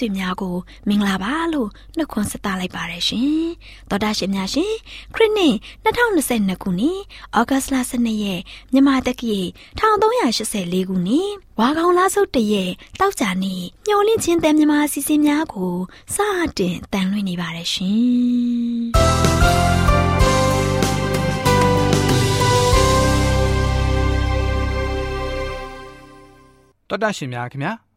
ရှင်မိတ်ဆွေများကိုမင်္ဂလာပါလို့နှုတ်ခွန်းဆက်သလိုက်ပါတယ်ရှင်သောတာရှင်များရှင်ခရစ်နှစ်2022ခုနှစ်ဩဂတ်လ12ရက်မြန်မာတက္ကီ1384ခုနှစ်ဝါကောင်လဆုတ်တရက်တောက်ကြနေ့မျော်လင့်ခြင်းတန်မြမာအစီအစဉ်များကိုစတင်တန်လွှင့်နေပါတယ်ရှင်တော်တာရှင်များခင်ဗျာ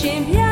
心飘。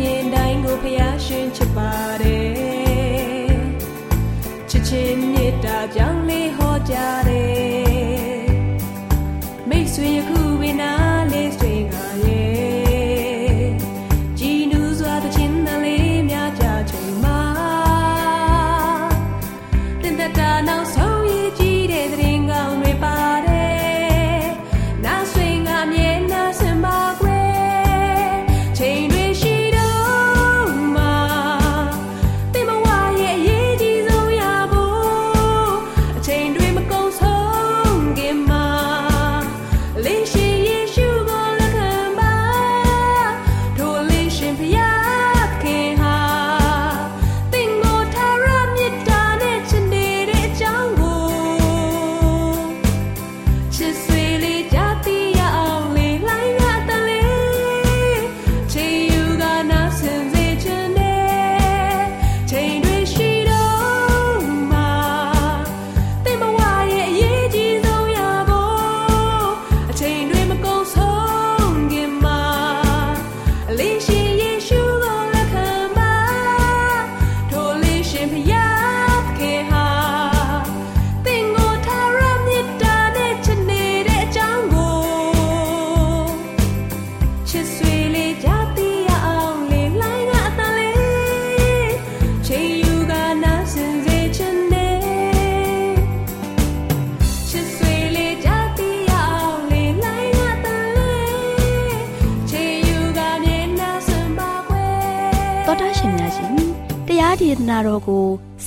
ဒေ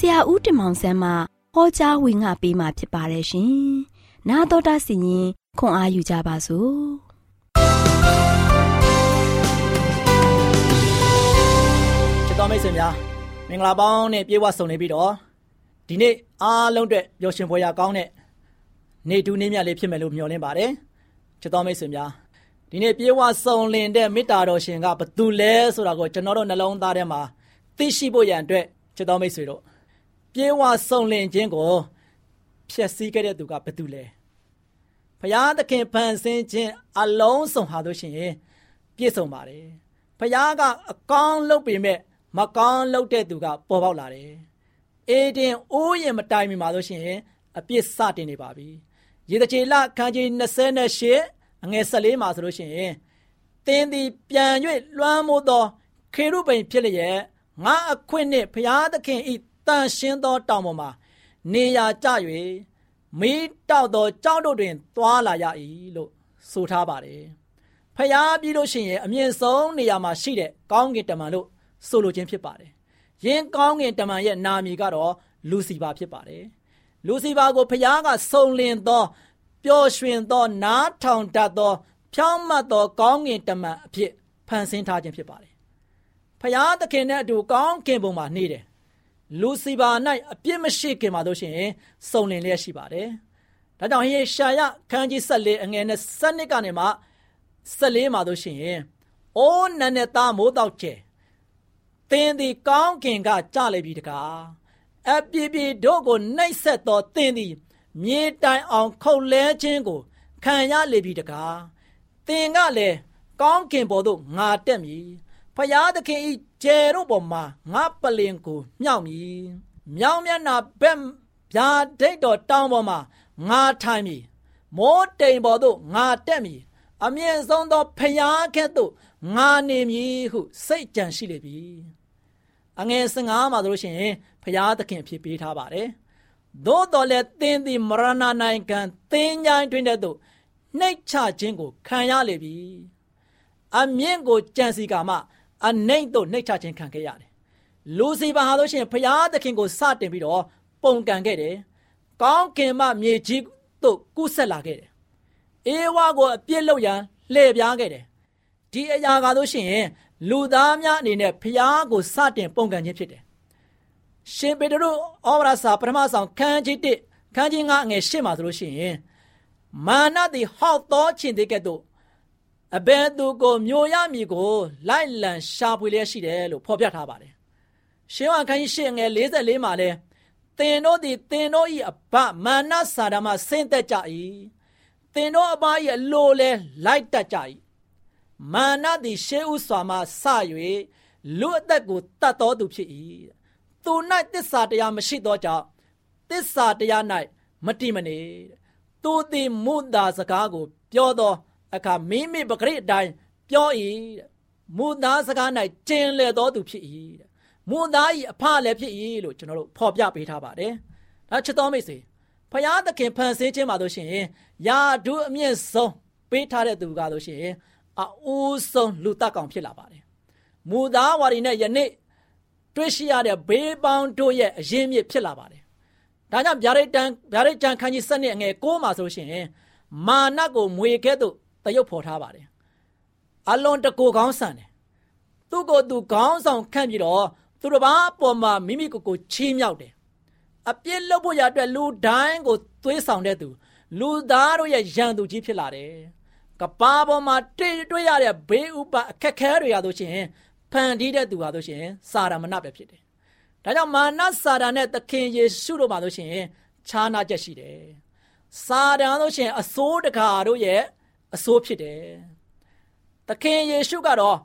ရာဦးတင်မောင်ဆန်းမှဟောကြားဝင်ငါပေးมาဖြစ်ပါတယ်ရှင်။나တော်တာစီရင်ခွန်အားယူကြပါစို့။ချစ်တော်မိတ်ဆွေများ မင်္ဂလာပေါင်းနဲ့ပြေဝဆုံနေပြီးတော့ဒီနေ့အားလုံးအတွက်ပျော်ရွှင်ဖွယ်ရာကောင်းတဲ့နေတူးနေမြတ်လေးဖြစ်မယ်လို့မျှော်လင့်ပါတယ်ချစ်တော်မိတ်ဆွေများဒီနေ့ပြေဝဆုံလင်တဲ့မေတ္တာတော်ရှင်ကဘသူလဲဆိုတာကိုကျွန်တော်တို့နှလုံးသားထဲမှာသိရှိဖို့ရန်အတွက်ချစ်တော်မိတ်ဆွေတို့ ပြေဝဆုံလင်ခြင်းကိုဖျက်ဆီးခဲ့တဲ့သူကဘသူလဲဘုရားသခင်ဖန်ဆင်းခြင်းအလုံးစုံဟာလို့ရှိရင်ပြည့်စုံပါတယ်ဘုရားကအကောင်းလုပ်ပေမဲ့မကောင်းလုပ်တဲ့သူကပေါ်ပေါက်လာတယ်အေဒင်အိုးရင်မတိုင်မီမှာလို့ရှိရင်အပြစ်စတင်နေပါပြီရေတချေလခန်းကြီး28အငယ်14မှာဆိုလို့ရှိရင်တင်းသည်ပြန်၍လွှမ်းမိုးသောခေရုဗိမ်ဖြစ်လျက်ငါအခွင့်နှင့်ဘုရားသခင်ဤ တန်ရှင်းသောတောင်ပေါ်မှာ နေရာကျ၍မီးတောက်သောကြောက်တို့တွင်သွားလာရ၏လို့ဆိုထားပါတယ်။ဖျားပြီးလို့ရှိရင်အမြင့်ဆုံးနေရာမှာရှိတဲ့ကောင်းကင်တမန်လို့ဆိုလိုခြင်းဖြစ်ပါတယ်။ယင်းကောင်းကင်တမန်ရဲ့နာမည်ကတော့လူစီဖာဖြစ်ပါတယ်။လူစီဖာကိုဖျားကစုံလင်သောပျော်ရွှင်သောနားထောင်တတ်သော ဖြောင်းမတ်သောကောင်းကင်တမန်အဖြစ်ဖန်ဆင်းထားခြင်းဖြစ်ပါတယ်။ဖျားသခင်နဲ့အတူကောင်းကင်ဘုံမှာနေတယ် လူစီပါ၌အပြစ်မရှိခင်မှာတို့ရှင်စုံလင်လျက်ရှိပါတယ်။ဒါကြောင့်ဟေရှာယခန်းကြီး14အငယ်နဲ့7ကနေမှ14မှာတို့ရှင်အိုးနန်းနဲ့သားမိုးတော့ကျဲသင်သည်ကောင်းကင်ကကြလိပြီတကားအပြည့်ပြည့်တို့ကိုနှိပ်ဆက်သောသင်သည်မြေတိုင်အောင်ခုတ်လဲခြင်းကိုခံရလေပြီတကားသင်ကလည်းကောင်းကင်ပေါ်သို့ငါတက်မည် ဖယားသခင်ဤကျယ်တို့ပေါ်မှာငါပလင်ကိုမြောက်မည်မြောင်မျက်နာဘက်ဗျာဒိတ်တော်တောင်းပေါ်မှာငါထိုင်မည်မိုးတိမ်ပေါ်သို့ငါတက်မည်အမြင့်ဆုံးသောဖယားကဲ့သို့ငါနေမည်ဟု စိတ်ကြံရှိလေပြီအငယ်15မှာဆိုလို့ရှိရင်ဖယားသခင်ဖြစ်ပေးထားပါတယ်သို့တော်လည်းသင်သည်မရဏနိုင်ငံသင်ញိုင်းတွင်တဲ့သို့နှိတ်ချခြင်းကိုခံရလေပြီအမြင့်ကိုကြံစီကမှ အနှိမ့်တို့နှိတ်ချခြင်းခံခဲ့ရတယ်လူစီပါဟာလို့ရှိရင်ဖျားသခင်ကိုစတင်ပြီးတော့ပုံကန်ခဲ့တယ်ကောင်းကင်မှမြေကြီးတို့ကူးဆက်လာခဲ့တယ်အေဝါကိုအပြစ်လုပ်ရန်လှည့်ပြားခဲ့တယ်ဒီအရာကားလို့ရှိရင်လူသားများအနေနဲ့ဖျားကိုစတင်ပုံကန်ခြင်းဖြစ်တယ်ရှင်ပေတရုဩဝါဒစာပထမဆောင်ခန်းကြီး1ခန်းကြီး9အငယ်8မှာဆိုလို့ရှိရင်မာနသည်ဟောက်သောခြင်းတဲ့ကဲ့သို့ အဘယ်သူကိုမျိုးရမည်ကိုလိုက်လံရှာဖွေလျက်ရှိတယ်လို့ဖော်ပြထားပါတယ်။ရှင်းဝါခန်းကြီးရှင်းငယ်44မှာလဲသင်တို့သည်သင်တို့၏အဘမာနစာဒမဆင်းသက်ကြ၏။သင်တို့အဘ၏အလိုလဲလိုက်တတ်ကြ၏။မာနသည်ရှေးဥစွာမှစ၍လူအသက်ကိုတတ်တော်သူဖြစ်၏။သူ၌တစ္ဆာတရားမရှိသောကြောင့်တစ္ဆာတရား၌မတိမနေ။သူသည်မုသာစကားကို ပြောသော အခါမိမိပဂရိအတိုင်းပြော၏မူသားစကား၌ကျင်လေတော်သူဖြစ်၏မူသား၏အဖလည်းဖြစ်၏လို့ကျွန်တော်တို့ဖော်ပြပေးထားပါတယ်ဒါချစ်တော်မိတ်ဆွေဖယားသခင်ဖန်ဆင်းခြင်းပါလို့ရှိရင်ယာဒုအမြင့်ဆုံးပေးထားတဲ့သူကလို့ရှိရင်အအိုးဆုံးလူတက်ကောင်ဖြစ်လာပါတယ်မူသားဝါရီနဲ့ယနေ့တွေ့ရှိရတဲ့ဘေးပေါင်းတို့ရဲ့အရင်းမြစ်ဖြစ်လာပါတယ်ဒါကြောင့်ဗျာဒိတ်တန်ဗျာဒိတ်တန်ခန်းကြီး7နှစ်အငယ်6မှာဆိုရှင်မာနကိုမွေခဲ့သို့တ ရုပ်ဖော်ထားပါတယ်အလွန်တကူကောင်းဆန်တယ်သူ့ကိုယ်သူခေါင်းဆောင်ခန့်ပြီးတော့သူတစ်ပါးအပေါ်မှာမိမိကိုယ်ကိုချီးမြှောက်တယ်အပြစ်လုပ်ဖို့ရအတွက်လူတိုင်းကိုသွေးဆောင်တဲ့သူလူသားတို့ရဲ့ရန်သူကြီးဖြစ်လာတယ်ကဘာပေါ်မှာတွေ့တွေ့ရတဲ့ဘေးဥပအခက်ခဲတွေရလို့ချင်းဖန်တီးတဲ့သူဟာလို့ချင်းစာရမဏပဲဖြစ်တယ်ဒါကြောင့်မာနစာရနဲ့သခင်ယေရှုတို့မှာလို့ချင်းခြားနာချက်ရှိတယ်စာရန်လို့ချင်းအစိုးတကာတို့ရဲ့ အစိုးဖြစ်တယ်။သခင်ယေရှုကတော့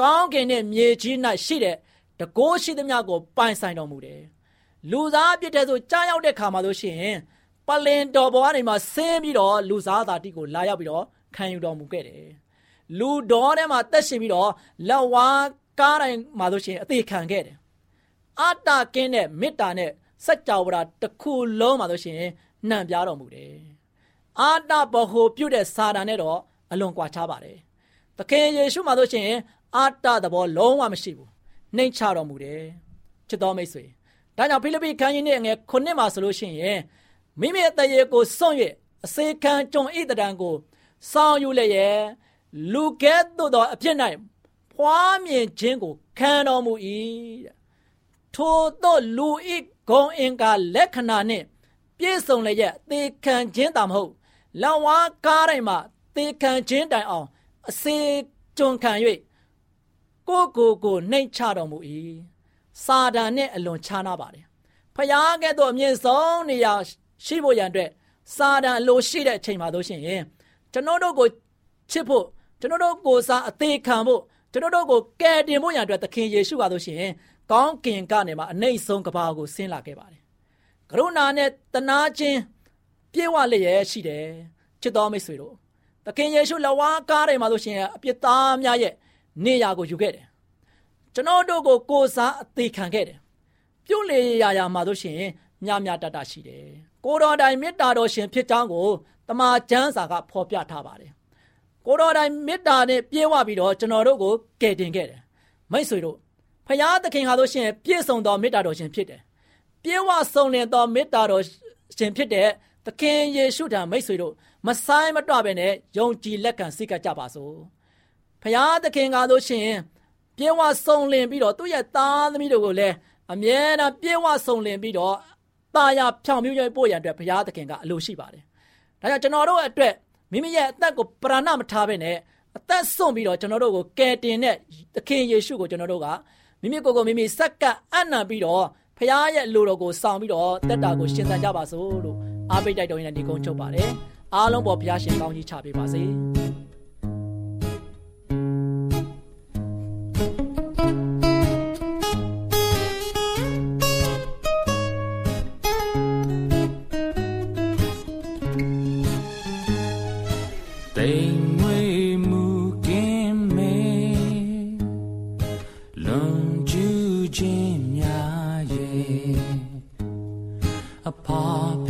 ကောင်းကင်နဲ့မြေကြီး၌ရှိတဲ့တကိုးရှိသမျှကိုပိုင်ဆိုင်တော်မူတယ်။လူသားဖြစ်တဲ့ဆိုကြားရောက်တဲ့ခါမှာလို့ရှိရင်ပလင်တော်ပေါ်ကနေမှဆင်းပြီးတော့လူသားသားတိကိုလာရောက်ပြီးတော့ခံယူတော်မူခဲ့တယ်။လူတော်ထဲမှာတက်ရှင်ပြီးတော့လက်ဝါးကားတိုင်းမှာလို့ရှိရင်အသေးခံခဲ့တယ်။အတ္တကင်းတဲ့မေတ္တာနဲ့စัจ java တစ်ခုလုံးမှာလို့ရှိရင်နှံပြတော်မူတယ်။ အာတဘဟိုပြုတ်တဲ့စာတန်နဲ့တော့အလွန်ကွာခြားပါတယ်။သခင်ယေရှုမှာဆိုရှင်အာတသဘောလုံးဝမရှိဘူး။နှိမ်ချတော်မူတယ်။ချစ်တော်မိတ်ဆွေ။ဒါကြောင့်ဖိလိပ္ပိခန်းကြီးနဲ့ငယ်ခုနှစ်မှာဆိုလို့ရှိရင်မိမိရဲ့တရေကိုစွန့်၍အစေခံကြုံဣတတံကိုစောင်းယူလျက်လူကဲ့သို့သောအဖြစ်၌ဖွားမြင်ခြင်းကိုခံတော်မူ၏ထိုသောလူဤဂုံအင်္ကာလက္ခဏာနှင့်ပြည့်စုံလျက်သေခံခြင်းတာမဟုတ် လဝါကားတိုင်းမှာသေခံခြင်းတိုင်အောင်အစေကြုံခံ၍ကိုကိုကိုနှိမ်ချတော်မူ၏စာဒန်နှင့်အလွန်ခြားနာပါတယ်ဖယားကဲ့သို့အမြင့်ဆုံးနေရာရှိဖို့ရန်အတွက်စာဒန်အလိုရှိတဲ့အချိန်မှာတို့ရှင်ရင်ကျွန်တော်တို့ကိုချစ်ဖို့ကျွန်တော်တို့ကိုစားအသေးခံဖို့ကျွန်တော်တို့ကိုကယ်တင်ဖို့ရန်အတွက်သခင်ယေရှုကတို့ရှင်ကောင်းကင်ကနေမှအနှိမ့်ဆုံးကဘာကိုဆင်းလာခဲ့ပါတယ်ကရုဏာနဲ့တနာခြင်း ပြေဝလျက်ရှိတယ်ချစ်တော်မိတ်ဆွေတို့သခင်ယေရှုလဝါကားတယ်မှာဆိုရှင်အပြစ်သားများရဲ့နေရာကိုယူခဲ့တယ်ကျွန်တော်တို့ကိုကိုစားအသေးခံခဲ့တယ်ပြုတ်လေရာရာမှာဆိုရှင်မြမြတတရှိတယ်ကိုတော်တိုင်မေတ္တာတော်ရှင်ဖြစ်ကြောင်းကိုတမန်ကျမ်းစာကဖော်ပြထားပါတယ်ကိုတော်တိုင်မေတ္တာနဲ့ပြေဝပြီးတော့ကျွန်တော်တို့ကိုကယ်တင်ခဲ့တယ်မိတ်ဆွေတို့ဖရာသခင်ဟာလို့ရှင်ပြည့်စုံသောမေတ္တာတော်ရှင်ဖြစ်တယ်ပြေဝဆုံးလင်သောမေတ္တာတော်ရှင်ဖြစ်တဲ့ သခင်ယေရှုထံမိတ်ဆွေတို့မဆိုင်မတော့ပဲနဲ့ယုံကြည်လက်ခံစိတ်ကကြပါစို့ဖရာသခင်ကားလို့ရှင်ပြေဝဆုံလင်ပြီးတော့သူ့ရဲ့သားသမီးတို့ကိုလည်းအမြဲတမ်းပြေဝဆုံလင်ပြီးတော့ตาရဖြောင်မြူးရပို့ရတဲ့ဘုရားသခင်ကအလိုရှိပါတယ်။ဒါကြောင့်ကျွန်တော်တို့အတွက်မိမိရဲ့အသက်ကိုပရဏမထားဘဲနဲ့အသက်စွန့်ပြီးတော့ကျွန်တော်တို့ကိုကယ်တင်တဲ့သခင်ယေရှုကိုကျွန်တော်တို့ကမိမိကိုယ်ကိုမိမိစက္ကပ်အနံပြီးတော့ဘုရားရဲ့အလိုတော်ကိုဆောင်ပြီးတော့တက်တာကိုရှင်းသန်ကြပါစို့လို့ အားပေးတိုက်တော်ရင်ဒီကုန်းချုပ်ပါတယ်။အားလုံးပေါ်ဘုရားရှင်ကောင်းကြီးချပေးပါစေ။။ဩ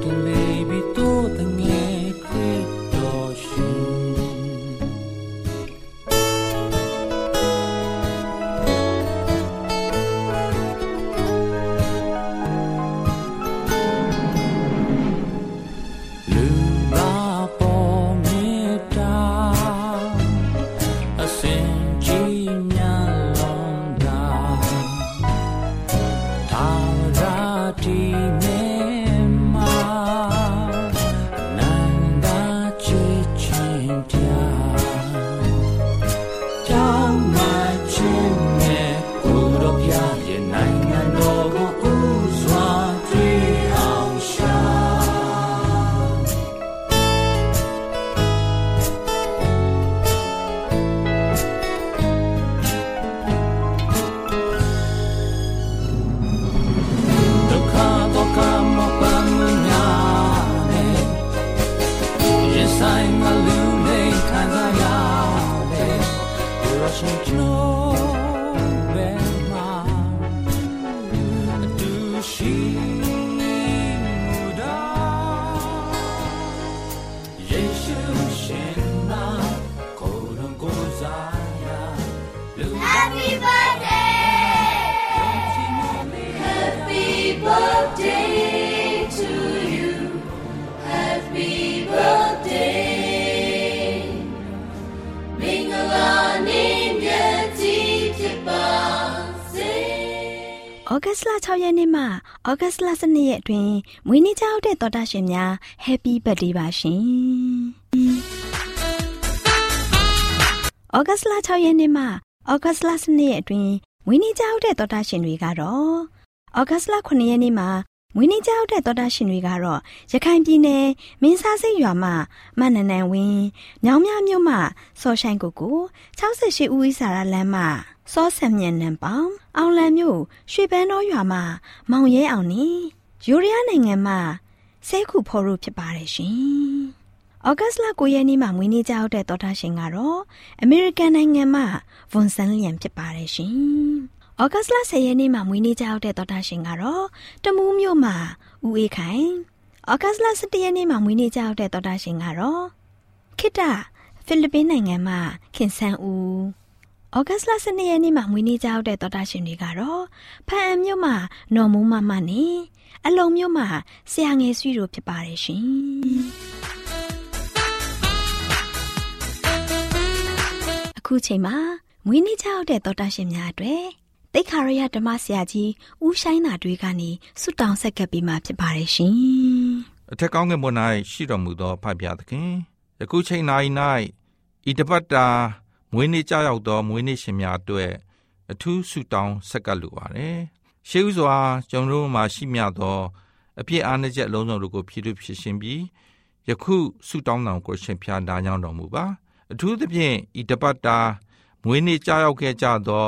လ6ရက်နေ့မှဩဂတ်စ်လ12ရက်အတွင်းမွေးနေ့ကြောက်တဲ့တော်တာရှင်များ Happy Birthday ပါရှင်။ဩဂတ်စ်လ6ရက်နေ့မှဩဂတ်စ်လ12ရက်အတွင်းမွေးနေ့ကြောက်တဲ့တော်တာရှင်တွေကတော့ဩဂတ်စ်လ9ရက်နေ့မှာ မွေးနေ့ကြောက်တဲ့တော်တာရှင်တွေကတော့ရခိုင်ပြည်နယ်မင်းစားစိတ်ရွာမှာမနနန်ဝင်းမြောင်မြမြို့မှာစောဆိုင်ကိုကို68ဦးဤစာရလမ်းမှာစောဆံမြန်နံပေါင်အောင်လံမြို့ရွှေပန်းတော်ရွာမှာမောင်ရဲအောင်နေယူရီးယားနိုင်ငံမှာဆဲခုဖော်လို့ဖြစ်ပါတယ်ရှင်။ဩဂတ်စ်လ9ရက်နေ့မှာမွေးနေ့ကြောက်တဲ့တော်တာရှင်ကတော့အမေရိကန်နိုင်ငံမှာဝန်ဆန်းလျံဖြစ်ပါတယ်ရှင်။ ဩဂတ်စ်လ10ရက်နေ့မှာမွေးနေ့ကြောက်တဲ့တော်တာရှင်ကတော့တမူးမြို့မှာဦးအေးခိုင်ဩဂတ်စ်လ17ရက်နေ့မှာမွေးနေ့ကြောက်တဲ့တော်တာရှင်ကတော့ခိတဖိလစ်ပင်းနိုင်ငံမှာခင်ဆန်းဦးဩဩဂတ်စ်လ12ရက်နေ့မှာမွေးနေ့ကြောက်တဲ့တော်တာရှင်တွေကတော့ဖန်အမြို့မှာနော်မူးမမနဲ့အလုံမြို့မှာဆရာငယ်ဆွေတို့ဖြစ်ပါတယ်ရှင်အခုချိန်မှာမွေးနေ့ကြောက်တဲ့တော်တာရှင်များအတွက် တိတ်ခါရရဓမ္မဆရာကြီးဦးဆိုင်သာတွေကနေဆုတောင်းဆက်ကပ်ပြီးမှဖြစ်ပါတယ်ရှင်အထက်ကောင်းကင်ဘုံ၌ရှိတော်မူသောဖဖျားသခင်ယခုချိန်၌၌ဤတပတ်တာမွေးနေ့ကြောက်သောမွေးနေ့ရှင်များအတွက်အထူးဆုတောင်းဆက်ကပ်လိုပါတယ်ရှေးဥစွာကျွန်တော်တို့မှာရှိမြသောအပြည့်အားနည်းချက်အလုံးစုံတို့ကိုဖြည့်ထုတ်ဖြစ်ရှင်ပြီးယခုဆုတောင်းတော်ကိုရှင်ဖျားနားကြောင်းတော်မူပါအထူးသဖြင့်ဤတပတ်တာမွေးနေ့ကြောက်ခဲ့ကြသော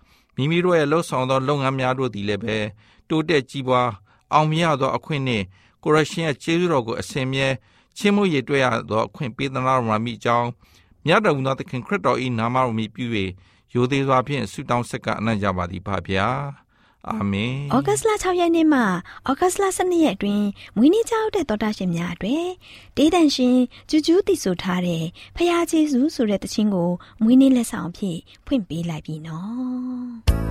မိမိတို့ရဲ့လှုပ်ဆောင်သောလုပ်ငန်းများတို့သည်လည်းပဲတိုးတက်ကြီးပွားအောင်မြတ်သောအခွင့်နှင့်ကိုရရှင်ရဲ့ကျေးဇူးတော်ကိုအစဉ်မြဲချင်းမှုရတွေ့ရသောအခွင့်ပေးသနာတော်မှာမိကြောင်းမြတ်တော်မူသောသခင်ခရစ်တော်၏နာမတော်မြည်ပြု၍ရိုသေစွာဖြင့်ဆုတောင်းဆက်ကအနံ့ကြပါသည်ဖဗျာ အာမင်ဩဂတ်စ်လ6ရက်နေ့မှဩဂတ်စ်လ12ရက်အတွင်းမွေးနေ့ကြောက်တဲ့တော်တာရှင်များအတွက်ဒေးတန်ရှင်ကျူးကျူးတည်ဆိုထားတဲ့ဖရာဂျေဇုဆိုတဲ့တခြင်းကိုမွေးနေ့လက်ဆောင်အဖြစ်ဖွင့်ပေးလိုက်ပြီနော်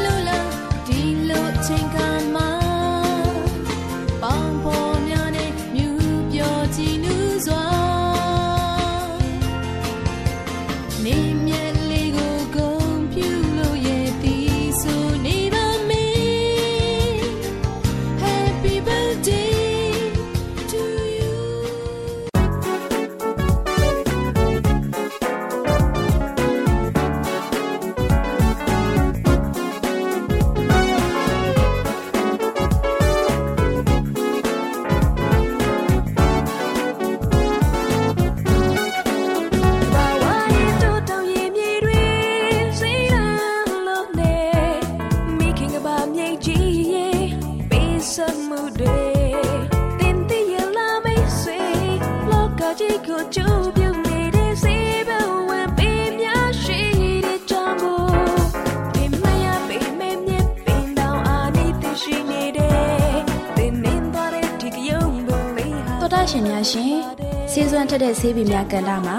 ထက်တဲ့ဆေးပင်များကန်တာမှာ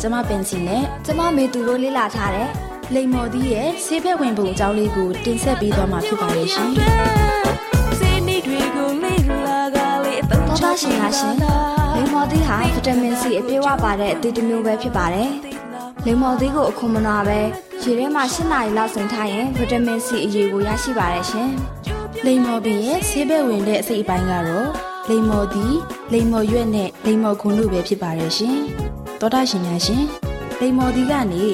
ကျမပင်စီနဲ့ကျမမေသူတို့လေ့လာထားတဲ့လိမ္မော်သီးရဲ့ဆေးဖက်ဝင်ပုံအကြောင်းလေးကိုတင်ဆက်ပေးသွားမှာဖြစ်ပါရဲ့ရှင်ဆေးနေတွေကိုလေ့လာကလေးအတော့ချရှင်များရှင်လိမ္မော်သီးဟာဗီတာမင်စီအပြည့်အဝပါတဲ့အသီးတစ်မျိုးပဲဖြစ်ပါတယ်လိမ္မော်သီးကိုအခွန်မနာပဲရေထဲမှာ၈နာရီလောက်ဆင်ထားရင်ဗီတာမင်စီအရေးကိုရရှိပါတယ်ရှင်လိမ္မော်ပင်ရဲ့ဆေးဘက်ဝင်တဲ့အစိတ်အပိုင်းကတော့ လိမ္မော်သည်လိမ္မော်ရွက်နဲ့လိမ္မော်ခွန်တို့ပဲဖြစ်ပါတယ်ရှင်။သောတာရှင်များရှင်လိမ္မော်သည်ကနေ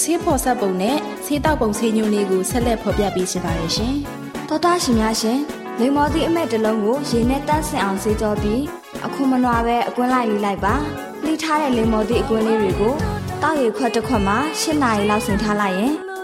ဆေးဖော်ဆက်ပုံနဲ့ဆေးတောက်ပုံဆေးညွှန်းလေးကိုဆက်လက်ဖော်ပြပေးရှင်ပါတယ်ရှင်။သောတာရှင်များရှင်လိမ္မော်သည်အမဲ့တစ်လုံးကိုရေနဲ့တန့်စင်အောင်ဆေးကြောပြီးအခုမနွားပဲအကွင်းလိုက်လေးလိုက်ပါ။လိထားတဲ့လိမ္မော်သည်အကွင်းလေးတွေကိုတောက်ရခွက်တစ်ခွက်မှာ၈နာရီလောက်ဆင်ထားလိုက်ရင်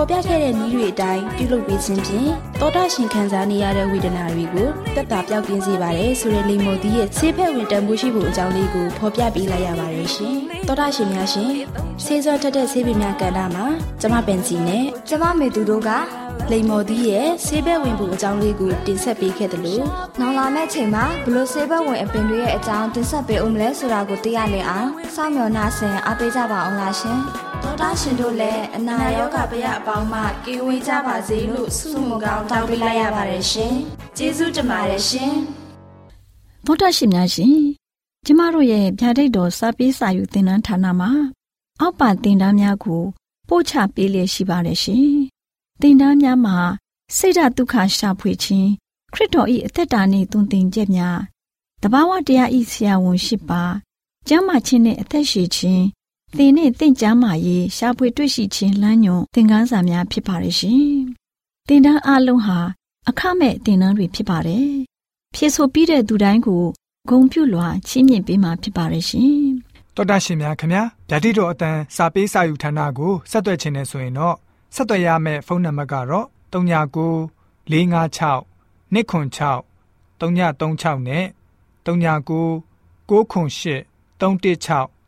ဖော်ပြခဲ့တဲ့နည်းတွေအတိုင်းပြုလုပ်ပေးခြင်းဖြင့်တောတာရှင်ခံစားနေရတဲ့ဝေဒနာတွေကိုတက်တာပြောက်ကင်းစေပါတယ်ဆိုတဲ့လိမ္မော်သီးရဲ့ဆေးဖက်ဝင်တန်ဖိုးရှိဖို့အကြောင်းလေးကိုဖော်ပြပေးလိုက်ရပါတယ်ရှင်။တောတာရှင်များရှင်ဆေးစောတက်တဲ့ဆေးပင်များကဏ္ဍမှာကျမပင်စီနဲ့ကျမမေသူတို့ကလိမ္မော်သီးရဲ့ဆေးဘက်ဝင်ဖို့အကြောင်းလေးကိုတင်ဆက်ပေးခဲ့တယ်လို့နောက်လာမယ့်ချိန်မှာဘလို့ဆေးဘက်ဝင်အပင်တွေရဲ့အကြောင်းတင်ဆက်ပေးဦးမလဲဆိုတာကိုသိရလင်အောင်စောင့်မျှော်နှာဆင်အားပေးကြပါအောင်လားရှင် ဒေါက်တာရှင်တို့လည်းအနာရောဂါပရအပေါင်းမှကင်းဝေးကြပါစေလို့ဆုမွန်ကောင်းတောင်းပေးလိုက်ရပါတယ်ရှင်ကျေးဇူးတင်ပါတယ်ရှင်ဒေါက်တာရှင်များရှင်ကျမတို့ရဲ့ဗျာဒိတ်တော်စပေးစာယူသင်တန်းဌာနမှာ အောက်ပါသင်တန်းများကိုပို့ချပေးလျက်ရှိပါတယ်ရှင်သင်တန်းများမှာစိတ်ဓာတ်ဒုက္ခရှာဖွေခြင်းခရစ်တော်၏အသက်တာနှင့်သွန်သင်ချက်များတဘာဝတရားဤဆရာဝန်ရှိပါကျမ်းမာခြင်းနှင့်အသက်ရှည်ခြင်း သင်နှင့်တင့်ကြမာရေးရှာဖွေတွေ့ရှိခြင်းလမ်းညွန်သင်ခန်းစာများဖြစ်ပါရဲ့ရှင်သင်တန်းအလုံးဟာအခမဲ့သင်တန်းတွေဖြစ်ပါတယ်ဖြစ်ဆိုပြီးတဲ့သူတိုင်းကိုဂုံပြုလွှာချီးမြှင့်ပေးမှာဖြစ်ပါရဲ့ရှင်တော်တာရှင်များခင်ဗျာဗျာတိတော်အတန်းစာပေးစာယူဌာနကိုဆက်သွယ်ခြင်းနဲ့ဆိုရင်တော့ဆက်သွယ်ရမယ့်ဖုန်းနံပါတ်ကတော့39 656 296 336နဲ့39 98 316